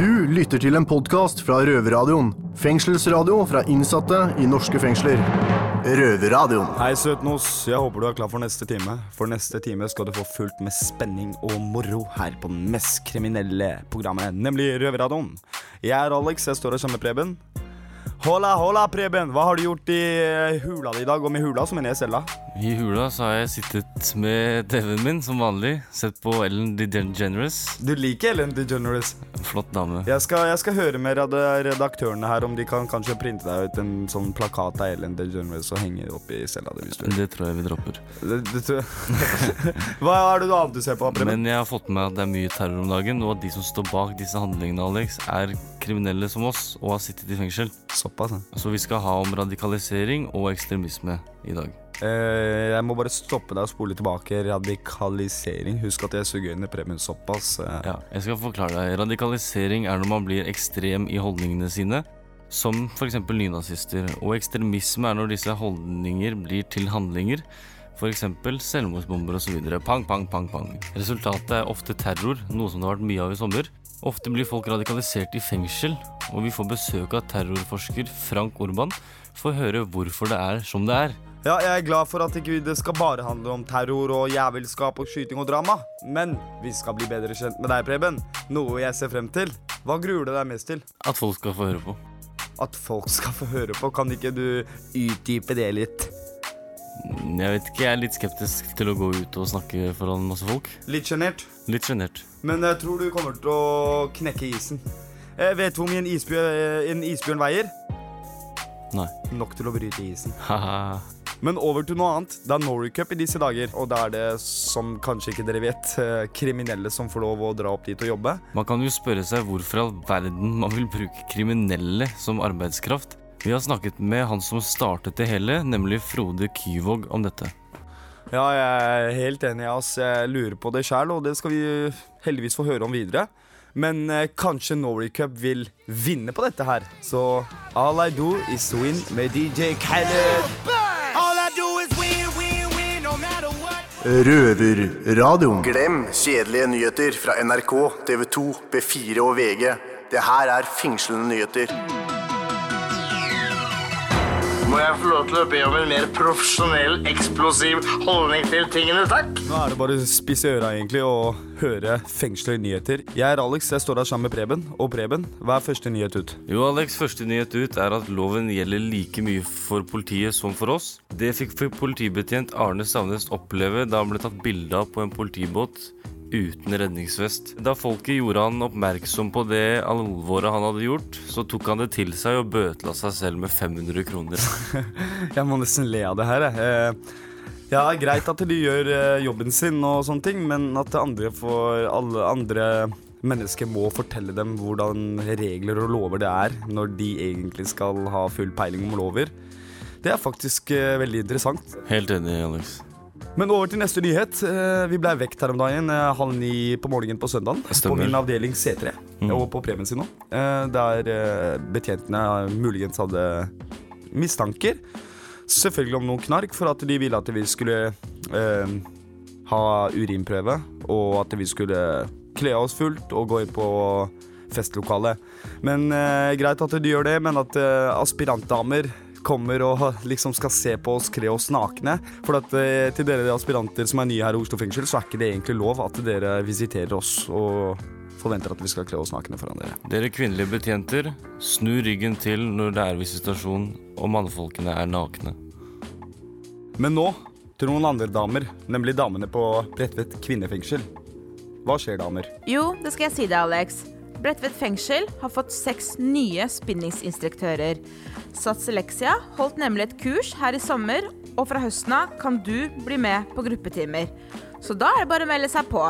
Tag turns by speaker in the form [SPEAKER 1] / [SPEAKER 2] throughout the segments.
[SPEAKER 1] Du lytter til en podkast fra Røverradioen. Fengselsradio fra innsatte i norske fengsler. Røverradioen.
[SPEAKER 2] Hei, søtnos. Jeg håper du er klar for neste time. For neste time skal du få fullt med spenning og moro her på den mest kriminelle programmet, nemlig Røverradioen. Jeg er Alex, jeg står her sammen med Preben. Hola, hola, Preben. Hva har du gjort i eh, hula di i dag? Og med hula så mener jeg cella.
[SPEAKER 3] I hula så har jeg sittet med TV-en min som vanlig. Sett på Ellen DeGeneres.
[SPEAKER 2] Du liker Ellen DeGeneres.
[SPEAKER 3] Flott dame.
[SPEAKER 2] Jeg skal, jeg skal høre med redaktørene her om de kan kanskje printe deg ut en sånn plakat av Ellen DeGeneres og henge opp i cella di.
[SPEAKER 3] Det tror jeg vi dropper.
[SPEAKER 2] Det, det, tror jeg. Hva er det du annet du ser på, Preben?
[SPEAKER 3] Men jeg har fått med at det er mye terror om dagen, og at de som står bak disse handlingene, Alex, er kriminelle som oss og har sittet i fengsel.
[SPEAKER 2] Såpass, ja.
[SPEAKER 3] Så vi skal ha om radikalisering og ekstremisme i dag.
[SPEAKER 2] Eh, jeg må bare stoppe deg og spole tilbake. Radikalisering. Husk at jeg suger inn i premien såpass. Uh.
[SPEAKER 3] Ja, jeg skal forklare deg. Radikalisering er når man blir ekstrem i holdningene sine, som f.eks. nynazister. Og ekstremisme er når disse holdninger blir til handlinger, f.eks. selvmordsbomber osv. Pang, pang, pang, pang. Resultatet er ofte terror, noe som det har vært mye av i sommer. Ofte blir folk radikalisert i fengsel, og vi får besøk av terrorforsker Frank Orban for å høre hvorfor det er som det er.
[SPEAKER 2] Ja, jeg er glad for at ikke det skal bare handle om terror og jævelskap og skyting og drama. Men vi skal bli bedre kjent med deg, Preben. Noe jeg ser frem til. Hva gruer du deg mest til?
[SPEAKER 3] At folk skal få høre på.
[SPEAKER 2] At folk skal få høre på. Kan ikke du utdype det litt?
[SPEAKER 3] Jeg vet ikke, jeg er litt skeptisk til å gå ut og snakke foran masse folk.
[SPEAKER 2] Litt sjenert.
[SPEAKER 3] Litt sjenert.
[SPEAKER 2] Men jeg tror du kommer til å knekke isen. Jeg vet hvor mye en isbjørn, en isbjørn veier.
[SPEAKER 3] Nei.
[SPEAKER 2] Nok til å bryte isen. Men over til noe annet. Det er Norway Cup i disse dager. Og da er det, som kanskje ikke dere vet, eh, kriminelle som får lov å dra opp dit og jobbe.
[SPEAKER 3] Man kan jo spørre seg hvorfor all verden man vil bruke kriminelle som arbeidskraft. Vi har snakket med han som startet det hele, nemlig Frode Kyvåg, om dette.
[SPEAKER 2] Ja, jeg er helt enig. ass. Jeg lurer på det sjæl, og det skal vi heldigvis få høre om videre. Men eh, kanskje Norway Cup vil vinne på dette her. Så All I Do Is Win med DJ Khaled.
[SPEAKER 1] Røverradioen. Glem kjedelige nyheter fra NRK, TV 2, B4 og VG. Det her er fengslende nyheter.
[SPEAKER 4] Må jeg få lov til å be om en mer profesjonell, eksplosiv holdning til tingene, takk?
[SPEAKER 2] Nå er det bare å spisse øra egentlig og høre fengsler nyheter. Jeg er Alex, jeg står her sammen med Preben. Og Preben, hva er første nyhet ut?
[SPEAKER 3] Jo, Alex, første nyhet ut er at loven gjelder like mye for politiet som for oss. Det fikk politibetjent Arne Stavnes oppleve da han ble tatt bilde av på en politibåt uten redningsvest. Da folket gjorde han oppmerksom på det alvoret han hadde gjort, så tok han det til seg og bøtela seg selv med 500 kroner.
[SPEAKER 2] Jeg må nesten le av det her, jeg. Eh, Ja, greit at de gjør eh, jobben sin og sånne ting, men at andre får alle andre mennesker må fortelle dem hvordan regler og lover det er, når de egentlig skal ha full peiling om lover. Det er faktisk eh, veldig interessant.
[SPEAKER 3] Helt enig, Alex.
[SPEAKER 2] Men over til neste nyhet. Eh, Vi blei vekt her om dagen eh, halv ni på morgenen på søndagen. På min avdeling C3, og på Preben sin nå. eh, Der betjentene muligens hadde mistanker. Selvfølgelig om noe knark, for at de ville at vi skulle eh, ha urinprøve, og at vi skulle kle oss fullt og gå inn på festlokalet. Men eh, greit at de gjør det, men at eh, aspirantdamer kommer og liksom skal se på oss kle oss nakne. For at eh, til dere aspiranter som er nye her i Oslo fengsel, så er ikke det egentlig lov at dere visiterer oss og forventer at vi skal kle oss nakne foran dere.
[SPEAKER 3] Dere kvinnelige betjenter, snu ryggen til når det er visitasjon og mannfolkene er nakne.
[SPEAKER 2] Men nå til noen andre damer, nemlig damene på Bredtvet kvinnefengsel. Hva skjer, damer?
[SPEAKER 5] Jo, det skal jeg si deg, Alex. Bredtvet fengsel har fått seks nye spinningsinstruktører. Sats Elexia holdt nemlig et kurs her i sommer, og fra høsten av kan du bli med på gruppetimer. Så da er det bare å melde seg på.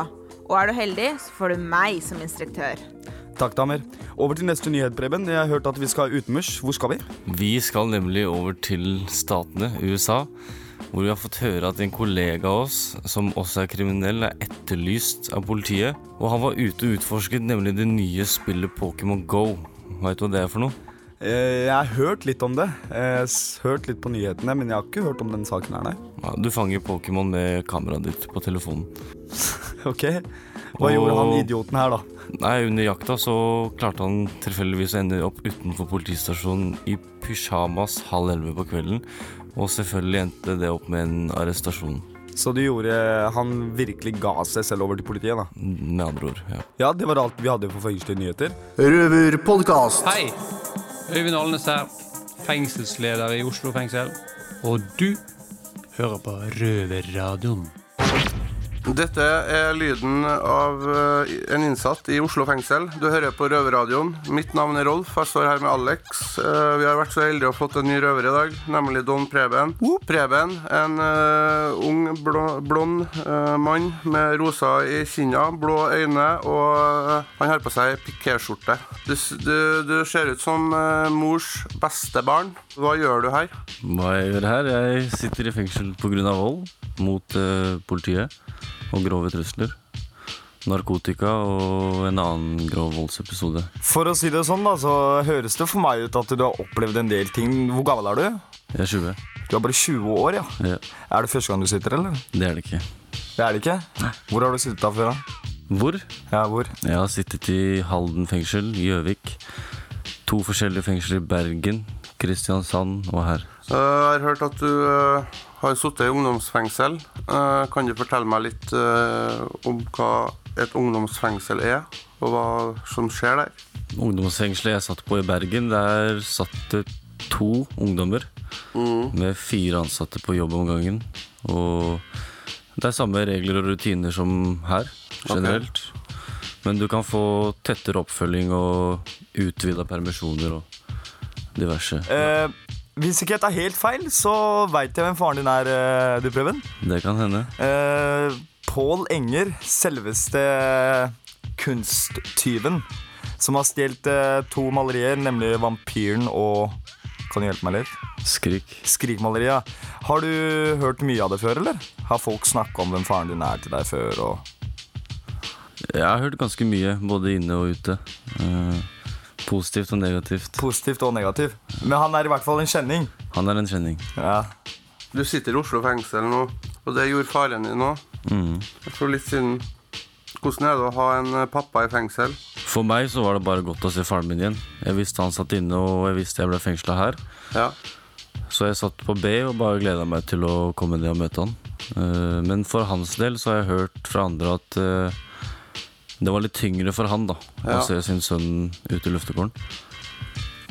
[SPEAKER 5] Og er du heldig, så får du meg som instruktør.
[SPEAKER 2] Takk, damer. Over til neste nyhet, Preben. Jeg har hørt at vi skal utenmørs. Hvor skal vi?
[SPEAKER 3] Vi skal nemlig over til statene, USA, hvor vi har fått høre at en kollega av oss, som også er kriminell, er etterlyst av politiet. Og han var ute og utforsket nemlig det nye spillet Pokémon Go. Veit du hva det er for noe?
[SPEAKER 2] Eh, Jeg har hørt litt om det. Jeg har hørt litt på nyhetene, men jeg har ikke hørt om den saken her, nei.
[SPEAKER 3] Du fanger Pokémon med kameraet ditt på telefonen.
[SPEAKER 2] Ok. Hva
[SPEAKER 3] Og-
[SPEAKER 2] gjorde han idioten her, da?
[SPEAKER 3] Nei, under jakta så klarte han tilfeldigvis å ende opp utenfor politistasjonen i pysjamas halv elleve på kvelden. Og selvfølgelig endte det opp med en arrestasjon.
[SPEAKER 2] Så du gjorde Han virkelig ga seg selv over til politiet, da.
[SPEAKER 3] Med andre ord. ja.
[SPEAKER 2] Ja, det var alt vi hadde for fengselslige nyheter.
[SPEAKER 1] Røverpodkast.
[SPEAKER 6] Hei, Øyvind Alnes her, fengselsleder i Oslo fengsel. Og du hører på Røverradioen.
[SPEAKER 7] Dette er lyden av eh, en innsatt i Oslo fengsel. Du hører på Røverradioen. Mitt navn er Rolf. Jeg står her med Alex. Eh, Vi har vært så heldige å ha fått en ny røver i dag, nemlig Don Preben. Preben, en eh, ung, blond mann med rosa i kinna, blå øyne, og han har på seg pikéskjorte. Du, du, du ser ut som mors beste barn. Hva gjør du her?
[SPEAKER 3] Hva jeg gjør her? Jeg sitter i fengsel pga. vold mot uh, politiet og grove trusler. Narkotika og en annen grov voldsepisode.
[SPEAKER 2] For å si det sånn, da, så høres det for meg ut at du har opplevd en del ting. Hvor gammel er du?
[SPEAKER 3] Jeg er 20.
[SPEAKER 2] Du er bare 20 år, ja.
[SPEAKER 3] Ja,
[SPEAKER 2] Er det første gang du sitter, eller?
[SPEAKER 3] det er det ikke.
[SPEAKER 2] Det er det ikke? Nei. Hvor har du sittet da før, da?
[SPEAKER 3] Hvor?
[SPEAKER 2] Ja, hvor?
[SPEAKER 3] Jeg har sittet i Halden fengsel, Gjøvik. To forskjellige fengsler i Bergen, Kristiansand og her.
[SPEAKER 7] Eh, Jeg har hørt at du eh, har sittet i ungdomsfengsel. Eh, Kan du fortelle meg litt om hva et ungdomsfengsel er, og hva som skjer der?
[SPEAKER 3] Ungdomsfengselet jeg satt på i Bergen, der satt det to ungdommer med fire ansatte på jobb om gangen. Og det er samme regler og rutiner som her, generelt. Men du kan få tettere oppfølging og utvida permisjoner og diverse.
[SPEAKER 2] Eh, hvis ikke jeg tar helt feil, så veit jeg hvem faren din er, eh, du, Preben.
[SPEAKER 3] Det kan hende.
[SPEAKER 2] Eh, Pål Enger, selveste kunsttyven, som har stjålet eh, to malerier, nemlig Vampyren og Kan du hjelpe meg litt?
[SPEAKER 3] Skrik.
[SPEAKER 2] Skrikmaleriet. Har du hørt mye av det før, eller? Har folk snakka om hvem faren din er til deg før? Og
[SPEAKER 3] Jeg har hørt ganske mye, både inne og ute. Eh, positivt og negativt.
[SPEAKER 2] positivt og negativt. Men han er i hvert fall en kjenning.
[SPEAKER 3] Han er en kjenning.
[SPEAKER 2] Ja.
[SPEAKER 7] Du sitter i Oslo fengsel nå, og det gjorde faren din òg.
[SPEAKER 3] Mm.
[SPEAKER 7] For litt siden Hvordan er det å ha en eh, pappa i fengsel?
[SPEAKER 3] For meg så var det bare godt å se faren min igjen. Jeg visste han satt inne, og jeg visste jeg ble fengsla her.
[SPEAKER 7] Ja.
[SPEAKER 3] Så jeg satt på B og bare gleda meg til å komme ned og møte han. Eh, Men for hans del så har jeg hørt fra andre at eh, det var litt tyngre for han da
[SPEAKER 7] Ja.
[SPEAKER 3] å se sin sønn ut i luftegården.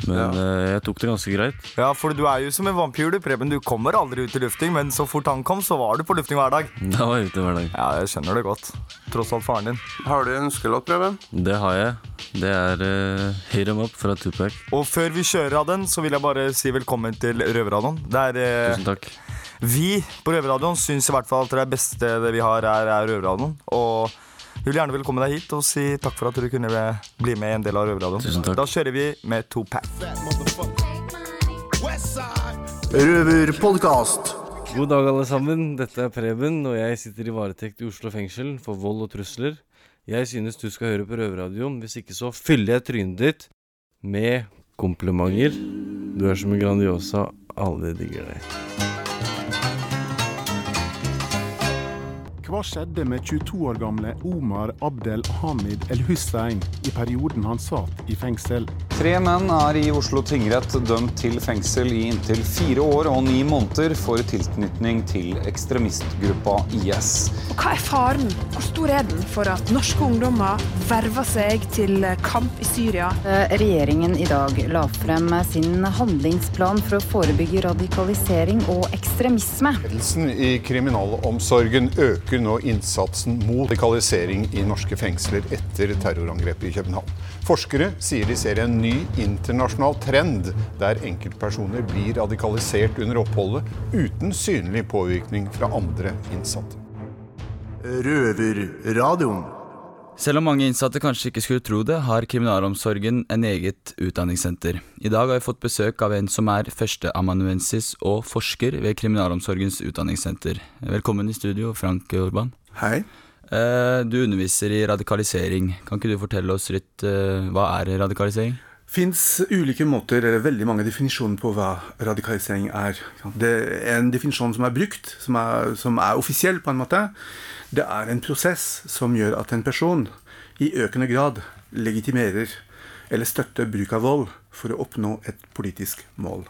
[SPEAKER 3] Men
[SPEAKER 7] Ja.
[SPEAKER 3] eh, jeg tok det ganske greit.
[SPEAKER 2] ja, for du er jo som en vampyr, du, Preben. Du kommer aldri ut i lufting, men så fort han kom, så var du på lufting hver dag.
[SPEAKER 3] Da var jeg ute hver dag.
[SPEAKER 2] Ja, jeg skjønner det godt. Tross alt faren din.
[SPEAKER 7] Har du en ønskelåt, Preben?
[SPEAKER 3] Det har jeg. Det er uh, Hit 'em Up fra Tupac.
[SPEAKER 2] Og før vi kjører av den, så vil jeg bare si velkommen til Røverradioen. Det er uh,
[SPEAKER 3] Tusen takk.
[SPEAKER 2] Vi på Røverradioen syns i hvert fall at det beste det vi har, er, er Røverradioen. Og vi vil gjerne velkomme deg hit og si takk for at du kunne bli med i en del av Røverradioen. Da kjører vi med to pack.
[SPEAKER 1] Røverpodkast.
[SPEAKER 3] God dag, alle sammen. Dette er Preben, og jeg sitter i varetekt i Oslo fengsel for vold og trusler. Jeg synes du skal høre på Røverradioen. Hvis ikke så fyller jeg trynet ditt med komplimenter. Du er som en Grandiosa. Alle digger deg.
[SPEAKER 8] Hva skjedde med 22 år gamle Omar Abdel Hamid El Hussein i perioden han satt i fengsel?
[SPEAKER 9] Tre menn er i Oslo tingrett dømt til fengsel i inntil fire år og ni måneder for tilknytning til ekstremistgruppa IS.
[SPEAKER 10] Hva er faren? Hvor stor er den for at norske ungdommer verver seg til kamp i Syria?
[SPEAKER 11] Regjeringen i dag la frem sin handlingsplan for å forebygge radikalisering og ekstremisme.
[SPEAKER 12] Ledelsen i kriminalomsorgen øker nå innsatsen mot radikalisering i norske fengsler etter terrorangrepet i København. Forskere sier de ser en ny internasjonal trend der enkeltpersoner blir radikalisert under oppholdet uten synlig påvirkning fra andre innsatte.
[SPEAKER 1] Røverradioen.
[SPEAKER 13] Selv om mange innsatte kanskje ikke skulle tro det, har kriminalomsorgen en eget utdanningssenter. I dag har vi fått besøk av en som er førsteamanuensis og forsker ved Kriminalomsorgens utdanningssenter. Velkommen i studio, Frank Urban.
[SPEAKER 7] Hei.
[SPEAKER 13] Eh, Du underviser i radikalisering. Kan ikke du fortelle oss litt eh, hva er radikalisering?
[SPEAKER 14] Fins ulike måter, eller veldig mange definisjoner på hva radikalisering er. Det er en definisjon som er brukt, som er, som er offisiell på en måte. Det er en prosess som gjør at en person i økende grad legitimerer eller støtter bruk av vold for å oppnå et politisk mål.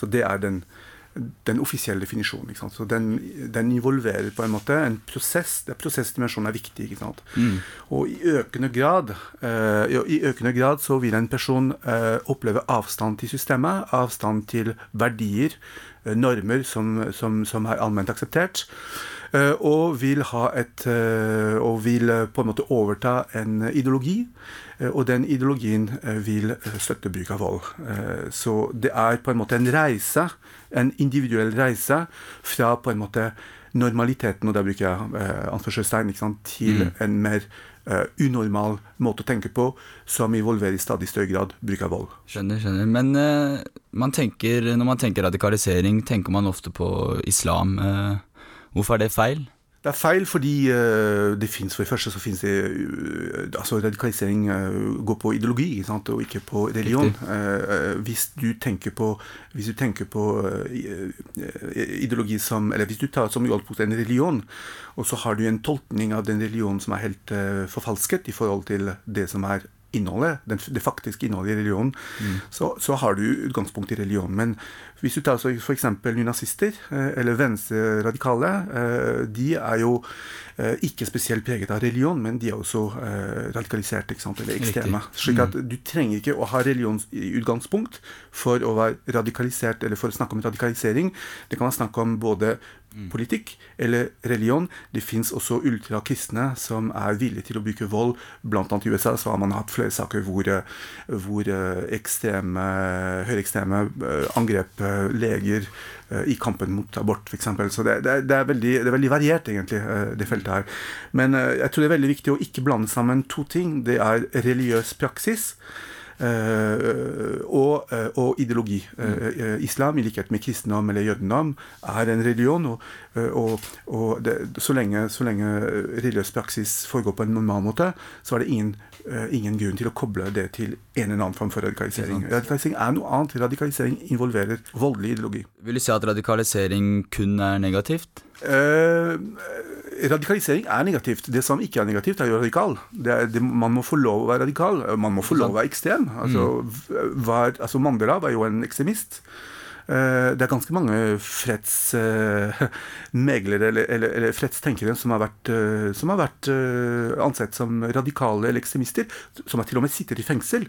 [SPEAKER 14] Så det er den, den offisielle definisjonen. Så den, den involverer på en måte en prosess. der Prosessdimensjonen er viktig.
[SPEAKER 13] Mm.
[SPEAKER 14] Og i økende grad uh, i økende grad så vil en person uh, oppleve avstand til systemet, avstand til verdier, uh, normer som, som, som er allment akseptert. Eh, og vil ha et eh, Og vil eh, på en måte overta en ideologi. Og den ideologien vil støtte bruk av vold. Så det er på en måte en reise, en individuell reise, fra på en måte normaliteten, og der bruker jeg anførselstegn, til
[SPEAKER 13] Mm.
[SPEAKER 14] en mer Uh, unormal måte å tenke på, som involverer i stadig større grad bruk av vold.
[SPEAKER 13] Skjønner, skjønner. Men uh, man tenker, når man tenker radikalisering, tenker man ofte på islam. Eh, hvorfor er det feil?
[SPEAKER 14] Det er feil fordi eh, det finnes for det første så finnes det eh, altså Radikalisering eh, går på ideologi ikke sant? og ikke på religion.
[SPEAKER 13] Riktig.
[SPEAKER 14] Hvis du tenker på, hvis du tenker på ideologi som Eller hvis du tar som utgangspunkt en religion, og så har du en tolkning av den religionen som er helt forfalsket i forhold til det som er innholdet, den, det faktiske innholdet i religionen, så, så har du utgangspunkt i religion. Men hvis du tar f.eks. for eksempel nynazister, eh, eller venstreradikale, eh, de er jo eh, ikke spesielt preget av religion, men de er også radikaliserte, eller ekstreme. Slik at
[SPEAKER 13] Mm.
[SPEAKER 14] du trenger ikke å ha religionsutgangspunkt for å være radikalisert, eller for å snakke om radikalisering. Det kan være snakk om både politikk eller religion. Det fins også ultrakristne som er villige til å bruke vold. Blant annet i USA så har man hatt flere saker hvor, eh, hvor eh, ekstreme, høyreekstreme eh, angrep leger i kampen mot abort, f.eks. Så det, det, er- veldig, det er veldig variert, egentlig, det feltet her. Men jeg tror det er veldig viktig å ikke blande sammen to ting. Det er religiøs praksis. Eh, og, eh, og ideologi. Eh, islam, i likhet med kristendom eller jødendom, er en religion. Og, og, og det, så, lenge, så lenge religiøs praksis foregår på en normal måte, så er det ingen, eh, ingen grunn til å koble det til en eller annen form for radikalisering. Radikalisering er noe annet. Radikalisering involverer voldelig ideologi.
[SPEAKER 13] Vil du si at radikalisering kun er negativt?
[SPEAKER 14] Eh, radikalisering er negativt. Det som ikke er negativt, er jo radikal. Det er, det, man må få lov å være radikal. Man må få lov å være ekstrem. Altså, mm. var, altså Mandela var jo en ekstremist. Eh, det er ganske mange fredsmeglere eller, eller, eller fredstenkere som har vært, eh, som har vært eh, ansett som radikale eller ekstremister, som til og med sittet i fengsel.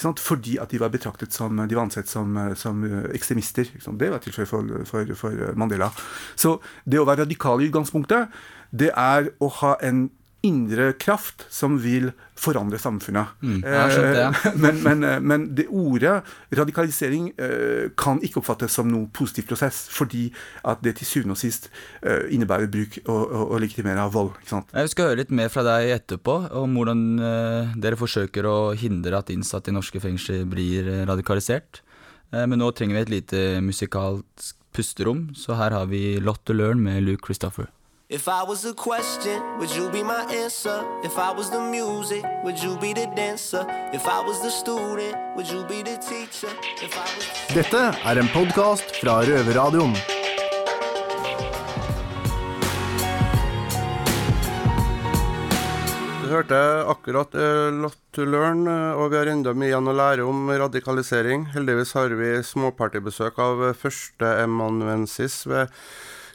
[SPEAKER 14] Fordi at de var betraktet som de var ansett som, eh, som eh, ekstremister. Det var tilfellet for, for, for Mandela. Så det å være radikal i utgangspunktet, det er å ha en indre kraft som vil forandre samfunnet.
[SPEAKER 13] Mm.
[SPEAKER 14] Eh, men, men, eh, men det ordet radikalisering eh, kan ikke oppfattes som noe positiv prosess, fordi at det til syvende og sist eh, innebærer bruk og, og, og legitimering av vold.
[SPEAKER 13] Jeg skal høre litt mer fra deg etterpå om hvordan dere forsøker å hindre at innsatte i norske fengsler blir radikalisert. Men nå trenger vi et lite musikalsk pusterom, så her har vi Lot to Learn med Luke Christopher.
[SPEAKER 15] If I was a question, would you be my answer? If I was the music, would you be the dancer? If I was the student, would you be the teacher? If I was
[SPEAKER 1] Dette er en podkast fra Røverradioen.
[SPEAKER 7] Du hørte akkurat uh, Lot to Learn, eh, og vi har enda mye igjen å lære om radikalisering. Heldigvis har vi småpartybesøk av eh, første emanuensis ved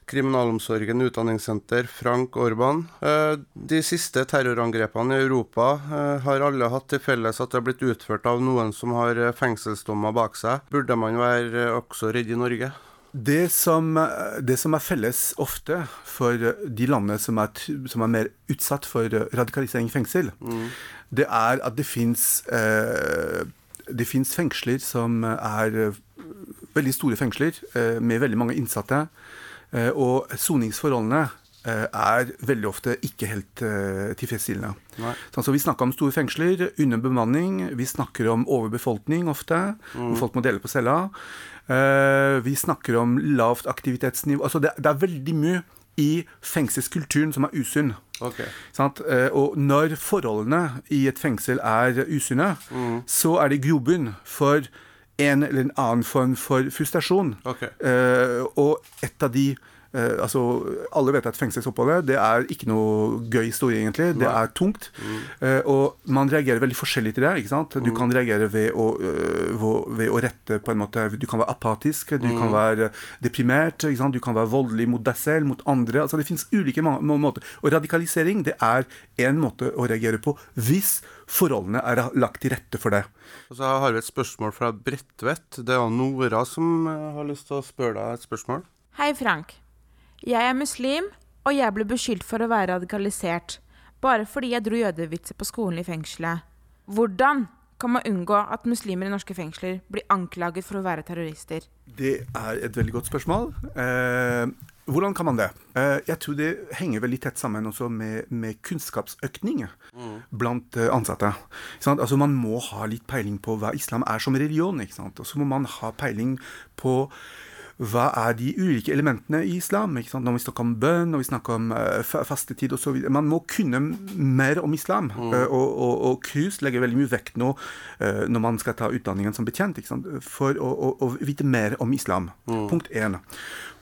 [SPEAKER 7] Kriminalomsorgen utdanningssenter, Frank Orban. Eh, De siste terrorangrepene i Europa eh, har alle hatt til felles at det har blitt utført av noen som har eh, fengselsdommer bak seg. Burde man være også redd i Norge?
[SPEAKER 14] Det som, det som er felles ofte for de landene som er, som er mer utsatt for radikalisering i fengsel, det er at det fins eh, fengsler som er veldig store fengsler eh, med veldig mange innsatte. Eh, og soningsforholdene eh, er veldig ofte ikke helt eh, tilfredsstillende. Sånn, så vi snakker om store fengsler, under bemanning, vi snakker om overbefolkning ofte,
[SPEAKER 7] Mm.
[SPEAKER 14] hvor folk må dele på cella. Vi snakker om lavt aktivitetsnivå. Altså det, det er veldig mye i fengselskulturen som er usunn.
[SPEAKER 7] Okay.
[SPEAKER 14] Sant? Og når forholdene i et fengsel er usunne,
[SPEAKER 7] Mm.
[SPEAKER 14] så er det grobunn for en eller en annen form for frustrasjon.
[SPEAKER 7] Ok.
[SPEAKER 14] Uh, og et av de uh, altså, alle vet at fengselsoppholdet det er ikke noe gøy historie, egentlig. Det er tungt.
[SPEAKER 7] Mm.
[SPEAKER 14] Uh, og man reagerer veldig forskjellig til det. ikke sant? Du
[SPEAKER 7] Mm.
[SPEAKER 14] kan reagere ved å, ved- å rette på en måte Du kan være apatisk, du
[SPEAKER 7] Mm.
[SPEAKER 14] kan være deprimert, ikke sant? du kan være voldelig mot deg selv, mot andre. altså Det finnes ulike må må- måter. Og radikalisering det er en måte å reagere på hvis forholdene er lagt til rette for det.
[SPEAKER 7] Og så har vi et spørsmål fra Bredtvet. Det er Nora som eh, har lyst til å spørre deg et spørsmål.
[SPEAKER 5] Hei, Frank. Jeg er muslim, og jeg ble beskyldt for å være radikalisert. Bare fordi jeg dro jødevitser på skolen i fengselet. Hvordan kan man unngå at muslimer i norske fengsler blir anklaget for å være terrorister?
[SPEAKER 14] Det er et veldig godt spørsmål. Eh, hvordan kan man det? Eh, jeg tror det henger veldig tett sammen også med, med kunnskapsøkning blant eh, ansatte. Altså Man må ha litt peiling på hva islam er som religion. Og så må man ha peiling på hva er de ulike elementene i islam? Når vi snakker om bønn, når vi snakker om uh, fastetid osv. Man må kunne mer om islam. Eh, og, og, og KRUS legger veldig mye vekt nå uh, når man skal ta utdanningen som betjent, for å, å, å vite mer om islam. Punkt én.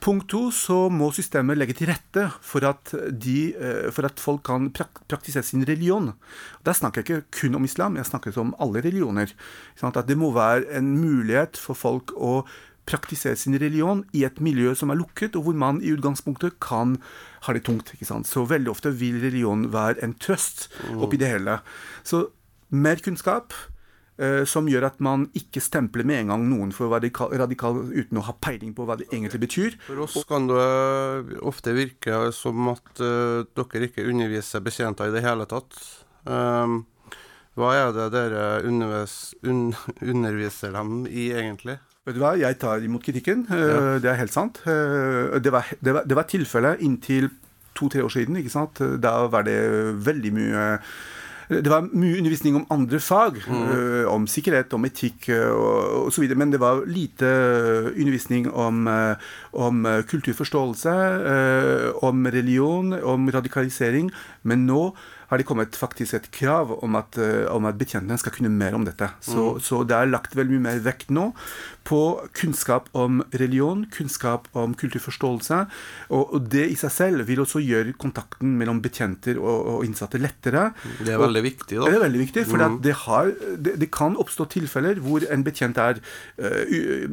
[SPEAKER 14] Punkt to, så må systemet legge til rette for at, de, for at folk kan prak praktisere sin religion. Der snakker jeg ikke kun om islam, jeg snakker om alle religioner. At det må være en mulighet for folk å praktisere sin religion i et miljø som er lukket, og hvor man i utgangspunktet kan ha det tungt. ikke sant? Så veldig ofte vil religion være en trøst oppi det hele. Så mer kunnskap. eh, Som gjør at man ikke stempler med en gang noen for å være radikal, radikal uten å ha peiling på hva det egentlig betyr.
[SPEAKER 7] For oss kan det ofte virke som at uh, dere ikke underviser betjenter i det hele tatt. Um, hva er det dere undervis, un, underviser dem i, egentlig?
[SPEAKER 14] Vet du hva, jeg tar imot kritikken. eh,
[SPEAKER 7] Ja.
[SPEAKER 14] Det er helt sant. Eh, Det var, det var, det var tilfellet inntil to-tre år siden. ikke sant? Da var det veldig mye det var mye undervisning om andre fag, eh, om sikkerhet, om etikk og osv. Men det var lite undervisning om, eh, om kulturforståelse, om religion, om radikalisering. Men nå har det kommet faktisk et krav om at, om at betjentene skal kunne mer om dette. Så,
[SPEAKER 7] Mm.
[SPEAKER 14] så det er lagt veldig mye mer vekt nå på kunnskap om religion, kunnskap om kulturforståelse. Og, og det i seg selv vil også gjøre kontakten mellom betjenter og, og innsatte lettere.
[SPEAKER 7] Det er
[SPEAKER 14] Og-
[SPEAKER 7] veldig viktig, da.
[SPEAKER 14] Det er veldig viktig, for
[SPEAKER 7] Mm.
[SPEAKER 14] det, har, det, det kan oppstå tilfeller hvor en betjent er uh,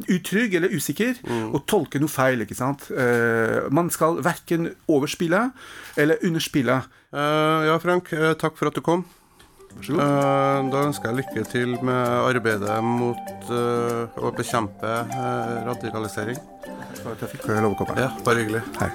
[SPEAKER 14] utrygg eller usikker
[SPEAKER 7] Mm.
[SPEAKER 14] og tolker noe feil. ikke sant? Uh, man skal verken overspille eller underspille.
[SPEAKER 7] Uh, ja, Frank, takk for at du kom. Da ønsker jeg lykke til med arbeidet mot eh, å bekjempe eh, radikalisering.
[SPEAKER 14] For at jeg fikk lov å komme.
[SPEAKER 7] Ja, bare hyggelig.
[SPEAKER 14] Hei.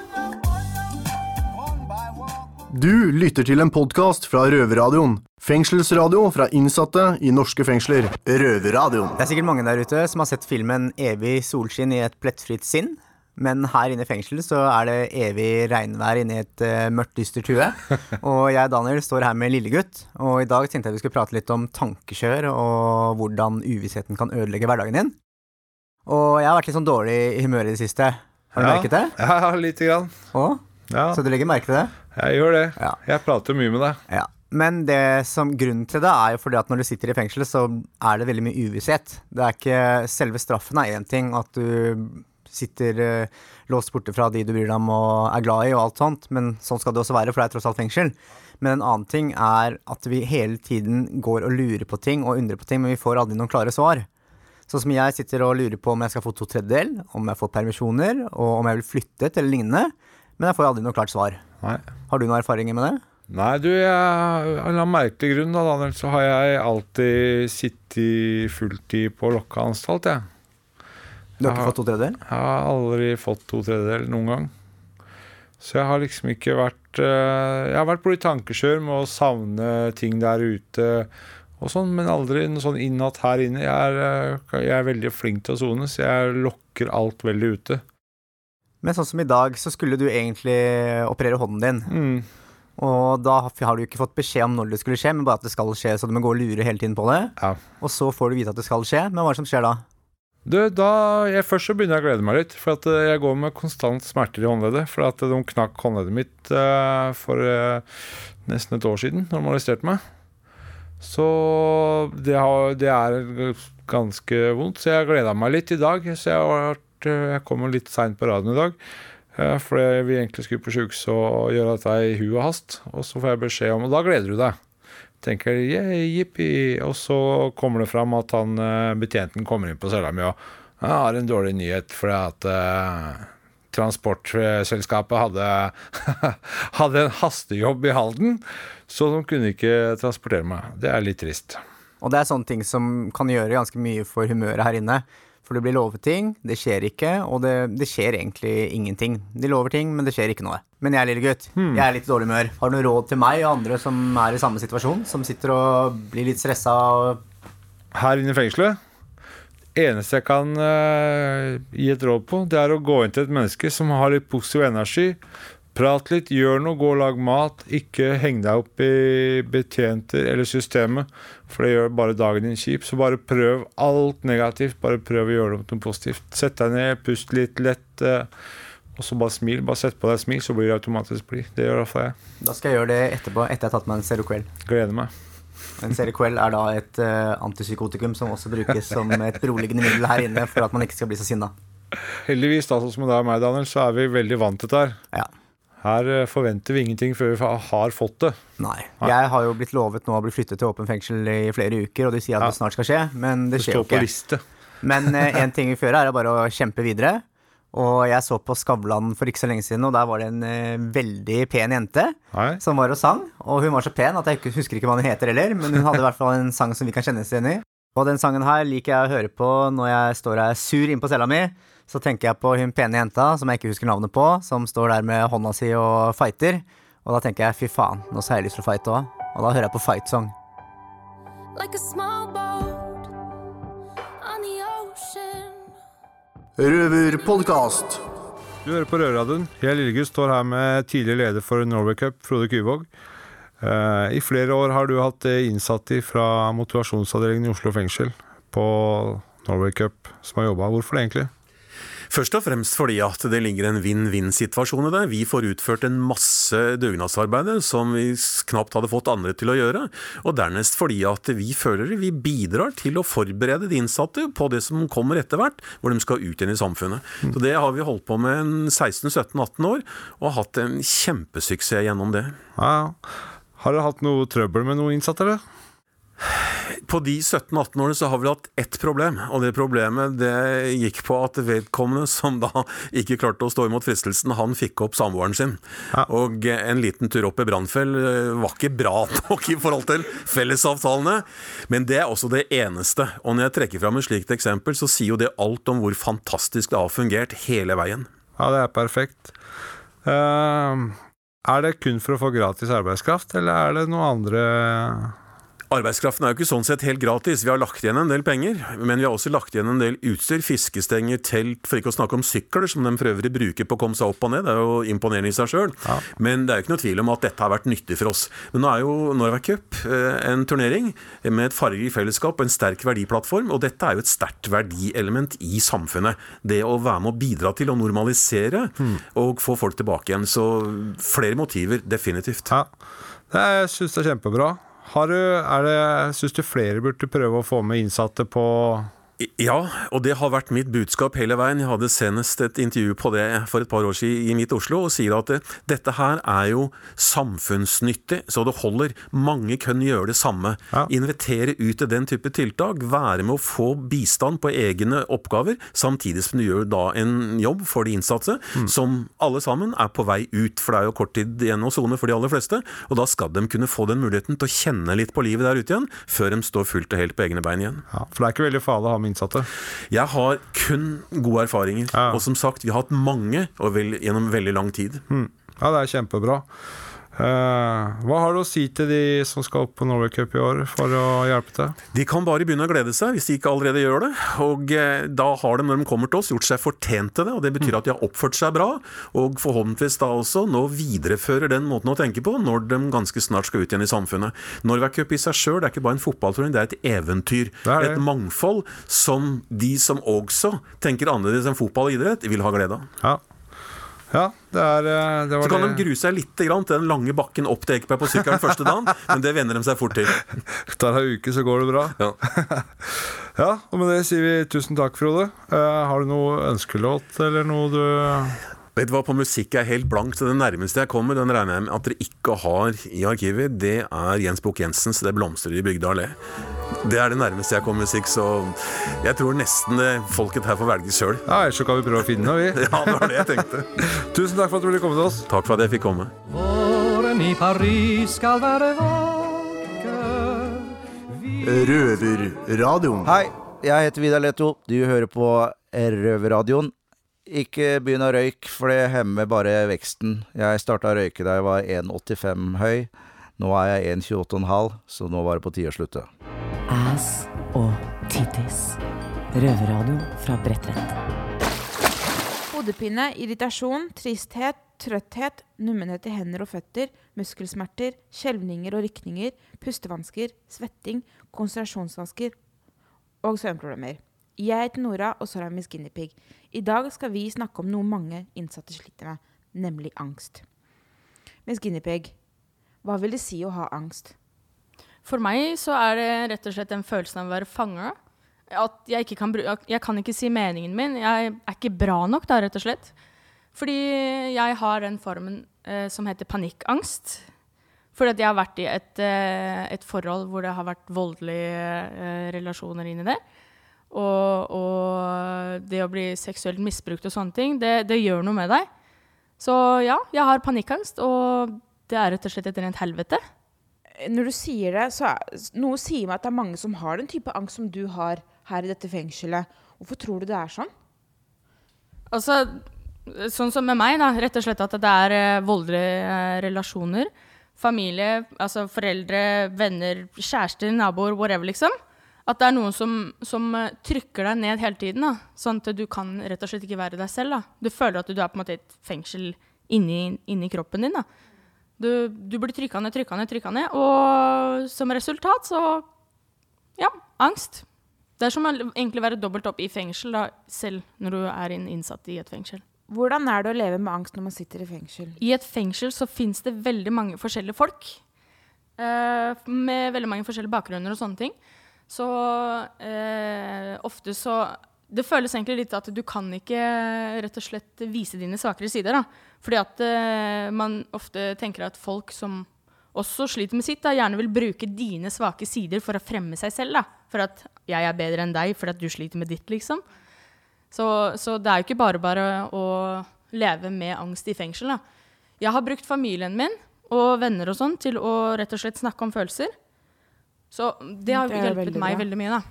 [SPEAKER 1] Du lytter til en podkast fra Røverradioen. Fengselsradio fra innsatte i norske fengsler. Røverradioen.
[SPEAKER 16] Det er sikkert mange der ute som har sett filmen 'Evig solskinn i et plettfritt sinn'. Men her inne i fengselet så er det evig regnvær inne i et uh, mørkt, dystert hue. Og jeg Daniel står her med lillegutt, og i dag tenkte jeg vi skulle prate litt om tankekjør og hvordan uvissheten kan ødelegge hverdagen din. Og jeg har vært litt sånn dårlig i humøret i det siste. Har du
[SPEAKER 17] Ja.
[SPEAKER 16] merket det?
[SPEAKER 17] Ja, lite grann.
[SPEAKER 16] Og?
[SPEAKER 17] Ja.
[SPEAKER 16] Så du legger merke til det?
[SPEAKER 17] Jeg gjør det. Jeg prater mye med deg.
[SPEAKER 16] Ja. Men det som grunnen til det er jo fordi at når du sitter i fengsel, så er det veldig mye uvisshet. Det er ikke Selve straffen er én ting, at du sitter uh, låst borte fra de du bryr deg om og er glad i og alt sånt, men sånn skal det også være, for det er tross alt fengsel. Men en annen ting er at vi hele tiden går og lurer på ting og undrer på ting, men vi får aldri noen klare svar. Sånn som jeg sitter og lurer på om jeg skal få to tredjedel, om jeg får permisjoner, og om jeg vil flyttet eller lignende, men jeg får aldri noe klart svar.
[SPEAKER 17] Nei.
[SPEAKER 16] Har du noen erfaringer med det?
[SPEAKER 17] Nei, du, jeg, av en merkelig grunn, da, Daniel, så har jeg alltid sittet fulltid på lokka anstalt, jeg.
[SPEAKER 16] Du har
[SPEAKER 17] ikke
[SPEAKER 16] ikke fått to tredjedel?
[SPEAKER 17] Jeg har aldri fått to tredjedel noen gang. Så jeg har liksom ikke vært eh, Jeg har vært på litt tankekjør med å savne ting der ute og sånn, men aldri noe sånn innad her inne. Jeg er, eh, jeg er veldig flink til å sone, så jeg lokker alt veldig ute.
[SPEAKER 16] Men sånn som i dag, så skulle du egentlig operere hånden din.
[SPEAKER 17] Mm.
[SPEAKER 16] Og da har du ikke fått beskjed om når det skulle skje, men bare at det skal skje, så du må gå og lure hele tiden på det. Og så får du vite at det skal skje, men hva er det som skjer da?
[SPEAKER 17] Du, da, jeg, Først så begynner jeg å glede meg litt, for at eh, jeg går med konstant smerter i håndleddet. For at de knakk håndleddet mitt uh, for uh, nesten et år siden, når de arresterte meg. Så det, har, det er ganske vondt. Så jeg gleda meg litt i dag. Så jeg, har jeg kommer litt seint på radioen i dag. Uh, fordi vi egentlig skulle på sjukehuset og gjøre dette i hu og hast. Og så får jeg beskjed om Og da gleder du deg. Tenker yeah, jippi. Og så kommer det fram at han eh, betjenten kommer inn på cella mi og har en dårlig nyhet fordi at uh, transportselskapet hadde, hadde en hastejobb i Halden, så de kunne ikke transportere meg. Det er litt trist.
[SPEAKER 16] Og det er sånne ting som kan gjøre ganske mye for humøret her inne. For det blir lovet ting, det skjer ikke, og det, det skjer egentlig ingenting. De lover ting, men det skjer ikke noe. Men jeg, lille gutt,
[SPEAKER 17] Hmm.
[SPEAKER 16] jeg er litt i dårlig humør. Har du noe råd til meg og andre som er i samme situasjon? Som sitter og blir litt stressa og
[SPEAKER 17] Her inne i fengselet eneste jeg kan uh, gi et råd på, det er å gå inn til et menneske som har litt positiv energi. Prat litt, gjør noe, gå og lag mat. Ikke heng deg opp i betjenter eller systemet, for det gjør bare dagen din kjip. Så bare prøv alt negativt. Bare prøv å gjøre noe positivt. Sett deg ned, pust litt lett, eh, og så bare smil. Bare sett på deg smil, så blir det automatisk blid. Det gjør iallfall jeg.
[SPEAKER 16] Da skal jeg gjøre det etterpå, etter jeg har tatt meg en Seroquel.
[SPEAKER 17] Gleder meg.
[SPEAKER 16] En Seroquel er da et uh, antipsykotikum som også brukes som et beroligende middel her inne for at man ikke skal bli så sinna.
[SPEAKER 17] Heldigvis, da, sånn som det er meg, Daniel, så er vi veldig vant til dette her. Her eh, forventer vi ingenting før vi har fått det.
[SPEAKER 16] Nei. Jeg har jo blitt lovet nå å bli flyttet til åpen fengsel i flere uker, og de sier at det snart skal skje, men det
[SPEAKER 17] Det
[SPEAKER 16] skjer jo
[SPEAKER 17] står på
[SPEAKER 16] ikke.
[SPEAKER 17] liste.
[SPEAKER 16] Men én ting vi får gjøre, er bare å kjempe videre. Og jeg så på Skavlan for ikke så lenge siden, og der var det en eh, veldig pen jente som var og sang. Og hun var så pen at jeg ikke husker ikke hva hun heter heller, men hun hadde i hvert fall en sang som vi kan kjenne oss igjen i. Og den sangen her liker jeg å høre på når jeg står her sur inne på cella mi. Så tenker jeg på hun pene jenta som jeg ikke husker navnet på, som står der med hånda si og fighter. Og da tenker jeg fy faen, nå har jeg lyst til å fighte òg. Og da hører jeg på Fight Song.
[SPEAKER 18] Like a small boat on the ocean.
[SPEAKER 1] Røverpodkast.
[SPEAKER 17] Du hører på Røverradioen. Jeg Lillegutt står her med tidligere leder for Norway Cup, Frode Kyvåg. Eh, I flere år har du hatt innsatte fra motivasjonsavdelingen i Oslo fengsel på Norway Cup som har jobba. Hvorfor det, egentlig?
[SPEAKER 19] Først og fremst fordi at det ligger en vinn-vinn-situasjon i det. Vi får utført en masse dugnadsarbeid som vi knapt hadde fått andre til å gjøre. Og dernest fordi at vi føler vi bidrar til å forberede de innsatte på det som kommer etter hvert, hvor de skal ut igjen i samfunnet. Så det har vi holdt på med en 16-17-18 år, og hatt en kjempesuksess gjennom det.
[SPEAKER 17] Ja. Har dere hatt noe trøbbel med noen innsatte, eller?
[SPEAKER 19] På de 17-18 årene så har vi hatt ett problem, og det problemet det gikk på at vedkommende som da ikke klarte å stå imot fristelsen, han fikk opp samboeren sin. Og en liten tur opp i Brannfjell eh, var ikke bra nok i forhold til fellesavtalene, men det er også det eneste. Og når jeg trekker fram et slikt eksempel, så sier jo det alt om hvor fantastisk det har fungert hele veien.
[SPEAKER 17] Ja, det er perfekt. Uh, er det kun for å få gratis arbeidskraft, eller er det noe andre
[SPEAKER 19] Arbeidskraften er jo ikke sånn sett helt gratis. Vi har lagt igjen en del penger, men vi har også lagt igjen en del utstyr. Fiskestenger, telt, for ikke å snakke om sykler, som de for øvrig bruker på å komme seg opp og ned. Det er jo imponerende i seg sjøl. Men det er jo ikke noe tvil om at dette har vært nyttig for oss. Men nå er jo Norway Cup eh, en turnering med et fargerikt fellesskap og en sterk verdiplattform, og dette er jo et sterkt verdielement i samfunnet. Det å være med å bidra til å normalisere og få folk tilbake igjen. Så flere motiver, definitivt.
[SPEAKER 17] Ja, jeg syns det er kjempebra. Har du, er det, syns du flere burde prøve å få med innsatte på
[SPEAKER 19] Ja, og det har vært mitt budskap hele veien. Jeg hadde senest et intervju på det for et par år siden i Mitt Oslo, og sier at dette her er jo samfunnsnyttig, så det holder. Mange kan gjøre det samme. Invitere ut til den type tiltak. Være med å få bistand på egne oppgaver, samtidig som du gjør da en jobb for de innsatte, som alle sammen er på vei ut. For det er jo kort tid igjen å sone for de aller fleste, og da skal de kunne få den muligheten til å kjenne litt på livet der ute igjen, før de står fullt og helt på egne bein igjen.
[SPEAKER 17] Ja, For det er ikke veldig farlig å ha med innsatte?
[SPEAKER 19] Jeg har kun gode erfaringer. Og som sagt, vi har hatt mange og vel, gjennom veldig lang tid.
[SPEAKER 17] Mm. Ja, det er kjempebra. Eh, hva har du å si til de som skal opp på Norway Cup i år, for å hjelpe til?
[SPEAKER 19] De kan bare begynne å glede seg, hvis de ikke allerede gjør det. Og eh, da har de, når de kommer til oss, gjort seg fortjent til det. Og det betyr at de har oppført seg bra, og forhåpentligvis da også nå viderefører den måten å tenke på når de ganske snart skal ut igjen i samfunnet. Norway Cup i seg sjøl er ikke bare en fotballturnering, det er et eventyr.
[SPEAKER 17] er det.
[SPEAKER 19] Et mangfold som de som også tenker annerledes enn fotball og idrett, vil ha glede av.
[SPEAKER 17] Ja. Ja, det er eh, det
[SPEAKER 19] Så kan
[SPEAKER 17] det.
[SPEAKER 19] de grue seg litt grann til den lange bakken opp til Ekeberg på sykkelen første dagen, men det venner de seg fort til.
[SPEAKER 17] Tar ei uke, så går det bra.
[SPEAKER 19] Ja.
[SPEAKER 17] Ja, og med det sier vi tusen takk, Frode. Uh, har du noe ønskelåt, eller noe du
[SPEAKER 19] Vet du hva, På musikk er helt blank, så det nærmeste jeg kommer, den regner jeg med at dere ikke har i arkivet, det er Jens Bukk Jensens 'Det blomstrer i Bygda allé'. Det er det nærmeste jeg kommer musikk, så jeg tror nesten folket her får velge sjøl.
[SPEAKER 17] Ja, ellers så kan vi prøve å finne noe, vi.
[SPEAKER 19] Ja, det var det jeg tenkte.
[SPEAKER 17] Tusen takk for at du ville komme til oss.
[SPEAKER 19] Takk for at jeg fikk komme.
[SPEAKER 20] Våren i Paris skal være
[SPEAKER 1] Røverradioen.
[SPEAKER 21] Hei, jeg heter Vidar Leto. Du hører på Røverradioen. Ikke begynn å røyke, for det hemmer bare veksten. Jeg starta å røyke da jeg var 1,85 høy. Nå er jeg 1,28,5, så nå var det på tide å slutte.
[SPEAKER 22] Ass og tittis. Røverradio fra Bredtvet.
[SPEAKER 5] Hodepine, irritasjon, tristhet, trøtthet, nummenhet i hender og føtter, muskelsmerter, skjelvninger og rykninger, pustevansker, svetting, konsentrasjonsvansker og søvnproblemer. Jeg heter Nora, og så er jeg Miss Guinea Pig. I dag skal vi snakke om noe mange innsatte sliter med, nemlig angst. Miss Guinea Pig, hva vil det si å ha angst?
[SPEAKER 23] For meg så er det rett og slett den følelsen av å være fanga. At jeg kan, jeg kan ikke si meningen min. Jeg er ikke bra nok, da, rett og slett. Fordi jeg har den formen eh, som heter panikkangst. Fordi at jeg har vært i et, eh, et forhold hvor det har vært voldelige eh, relasjoner inni det. Og, og det å bli seksuelt misbrukt og sånne ting, det, det gjør noe med deg. Så ja, jeg har panikkangst, og det er rett og slett et rent helvete.
[SPEAKER 5] Når du sier det, så er, noe sier meg at det er mange som har den type angst som du har her i dette fengselet. Hvorfor tror du det er sånn?
[SPEAKER 23] Altså, sånn som med meg, da. Rett og slett at det er eh, voldelige eh, relasjoner. Familie, altså foreldre, venner, kjærester, naboer, whatever, liksom. At det er noen som, som eh, trykker deg ned hele tiden. da. Sånn at du kan rett og slett ikke være deg selv. da. Du føler at du er på en måte i et fengsel inni, inni kroppen din. Du, du blir trykka ned, trykka ned, trykka ned. Og som resultat så Ja, angst. Det er som å egentlig være dobbelt opp i fengsel, da, selv når du er innsatt i et fengsel.
[SPEAKER 5] Hvordan er det å leve med angst når man sitter i fengsel?
[SPEAKER 23] I et fengsel så fins det veldig mange forskjellige folk. Uh, med veldig mange forskjellige bakgrunner og sånne ting. Så eh, ofte så Det føles egentlig litt at du kan ikke rett og slett vise dine svakere sider. da. Fordi at eh, man ofte tenker at folk som også sliter med sitt, da, gjerne vil bruke dine svake sider for å fremme seg selv. da. For at jeg er bedre enn deg fordi at du sliter med ditt, liksom. Så, så det er jo ikke bare bare å leve med angst i fengsel. Da. Jeg har brukt familien min og venner og sånn til å rett og slett snakke om følelser. Så det har
[SPEAKER 5] Det
[SPEAKER 23] hjulpet
[SPEAKER 5] veldig
[SPEAKER 23] meg
[SPEAKER 5] bra.
[SPEAKER 23] veldig mye, da.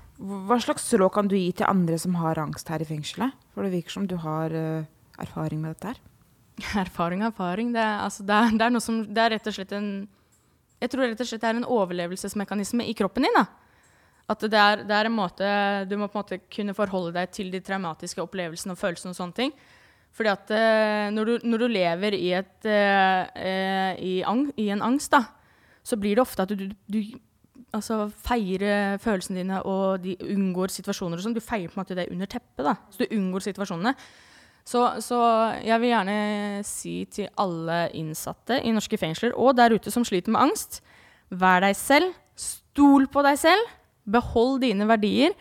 [SPEAKER 5] Hva slags råd kan du gi til andre som har angst her i fengselet? For det virker som du har uh, erfaring med dette her.
[SPEAKER 23] Erfaring og erfaring. Det er, altså, det, er, det er noe som Det er rett og slett en Jeg tror rett og slett det er en overlevelsesmekanisme i kroppen din. da. At det er, det er en måte Du må på en måte kunne forholde deg til de traumatiske opplevelsene og følelsene og sånne ting. Fordi at uh, når, du, når du lever i, et, uh, i, ang, i en angst, da, så blir det ofte at du, du altså, feier eh, følelsene dine og de unngår situasjoner og sånn. Du feier på en måte det under teppet. da. Så du unngår situasjonene. Så, så jeg vil gjerne si til alle innsatte i norske fengsler og der ute som sliter med angst, vær deg selv. Stol på deg selv. Behold dine verdier.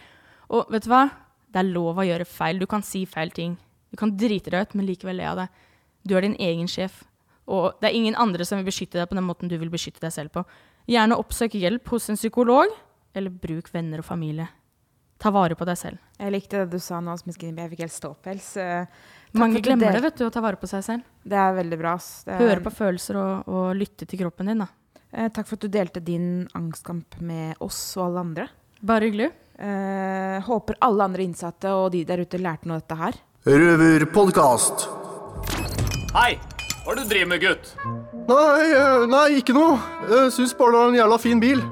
[SPEAKER 23] Og vet du hva? Det er lov å gjøre feil. Du kan si feil ting. Du kan drite deg ut, men likevel le av det. Du er din egen sjef. Og det er ingen andre som vil beskytte deg på den måten du vil beskytte deg selv på. Gjerne oppsøk hjelp hos en psykolog, eller bruk venner og familie. Ta vare på deg selv.
[SPEAKER 5] Jeg likte det du sa nå, Miss Jeg fikk helt ståpels. Eh,
[SPEAKER 23] Mange glemmer det, vet du, å ta vare på seg selv.
[SPEAKER 5] Det er veldig bra. er-
[SPEAKER 23] Høre på følelser og, og lytte til kroppen din, da.
[SPEAKER 5] Eh, takk for at du delte din angstkamp med oss og alle andre.
[SPEAKER 23] Bare hyggelig.
[SPEAKER 5] Eh, håper alle andre innsatte og de der ute lærte noe av dette her.
[SPEAKER 1] Røverpodkast.
[SPEAKER 24] Hei! Hva er det du driver med, gutt?
[SPEAKER 7] Nei, eh, nei, ikke noe. Jeg syns bare det var en jævla fin bil.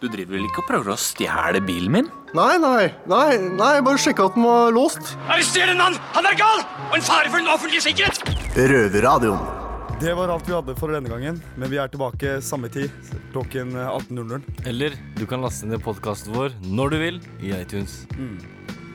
[SPEAKER 24] Du driver vel ikke og prøver å stjele bilen min?
[SPEAKER 7] Nei, nei, nei, nei, bare sjekka at den var låst.
[SPEAKER 24] Arrester en mann! Han er gal! Og en fare for den offentlige sikkerhet!
[SPEAKER 1] Røverradioen.
[SPEAKER 2] Det var alt vi hadde for denne gangen, men vi er tilbake samme tid, klokken 18.00.
[SPEAKER 3] Eller du kan laste ned podkasten vår når du vil i iTunes.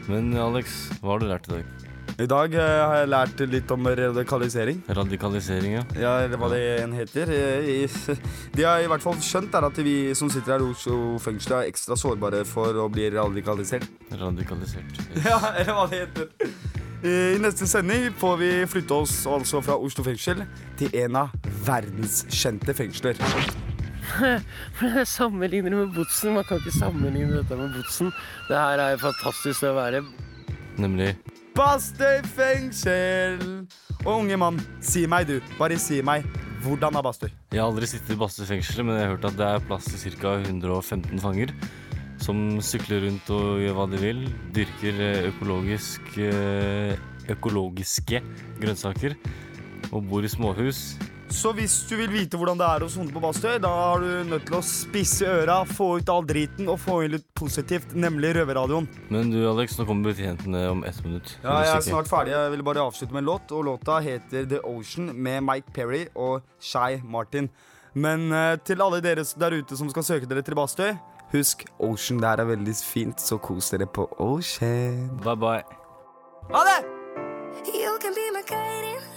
[SPEAKER 3] Men Alex, hva har du lært i dag?
[SPEAKER 2] I dag eh, har jeg lært litt om radikalisering.
[SPEAKER 3] Radikalisering, ja.
[SPEAKER 2] Ja, eller hva det en heter. Eh, i- De har i hvert fall skjønt er at vi som sitter her i Oslo fengsel er ekstra sårbare for å bli radikalisert.
[SPEAKER 3] Radikalisert.
[SPEAKER 2] Ja, eller hva det heter. I neste sending får vi flytte oss altså fra Oslo fengsel til en av verdens kjente fengsler.
[SPEAKER 25] For jeg sammenligner det med Botsen. Man kan ikke sammenligne dette med Botsen. Det her er jo fantastisk å være.
[SPEAKER 3] Nemlig
[SPEAKER 2] Bastøy fengsel! Og unge mann, si meg du, bare si meg, hvordan er Bastøy?
[SPEAKER 3] Jeg har aldri sittet i Bastøy fengsel, men jeg har hørt at det er plass til ca. 115 fanger. Som sykler rundt og gjør hva de vil. Dyrker eh, økologisk, eh, økologiske grønnsaker. Og bor i småhus.
[SPEAKER 2] Så hvis du vil vite hvordan det er å sone på Bastøy, da er du nødt til å spisse øra, få ut all driten og få inn litt positivt, nemlig røverradioen.
[SPEAKER 3] Men du Alex, nå kommer betjentene om ett minutt.
[SPEAKER 2] Ja, jeg er snart ferdig. Jeg vil bare avslutte med en låt, og låta heter The Ocean med Mike Perry og Shy Martin. Men eh, til alle dere der ute som skal søke dere til Bastøy, husk Ocean der er veldig fint, så kos dere på Ocean.
[SPEAKER 3] Bye bye.
[SPEAKER 2] Ha det!
[SPEAKER 18] You can be my guiding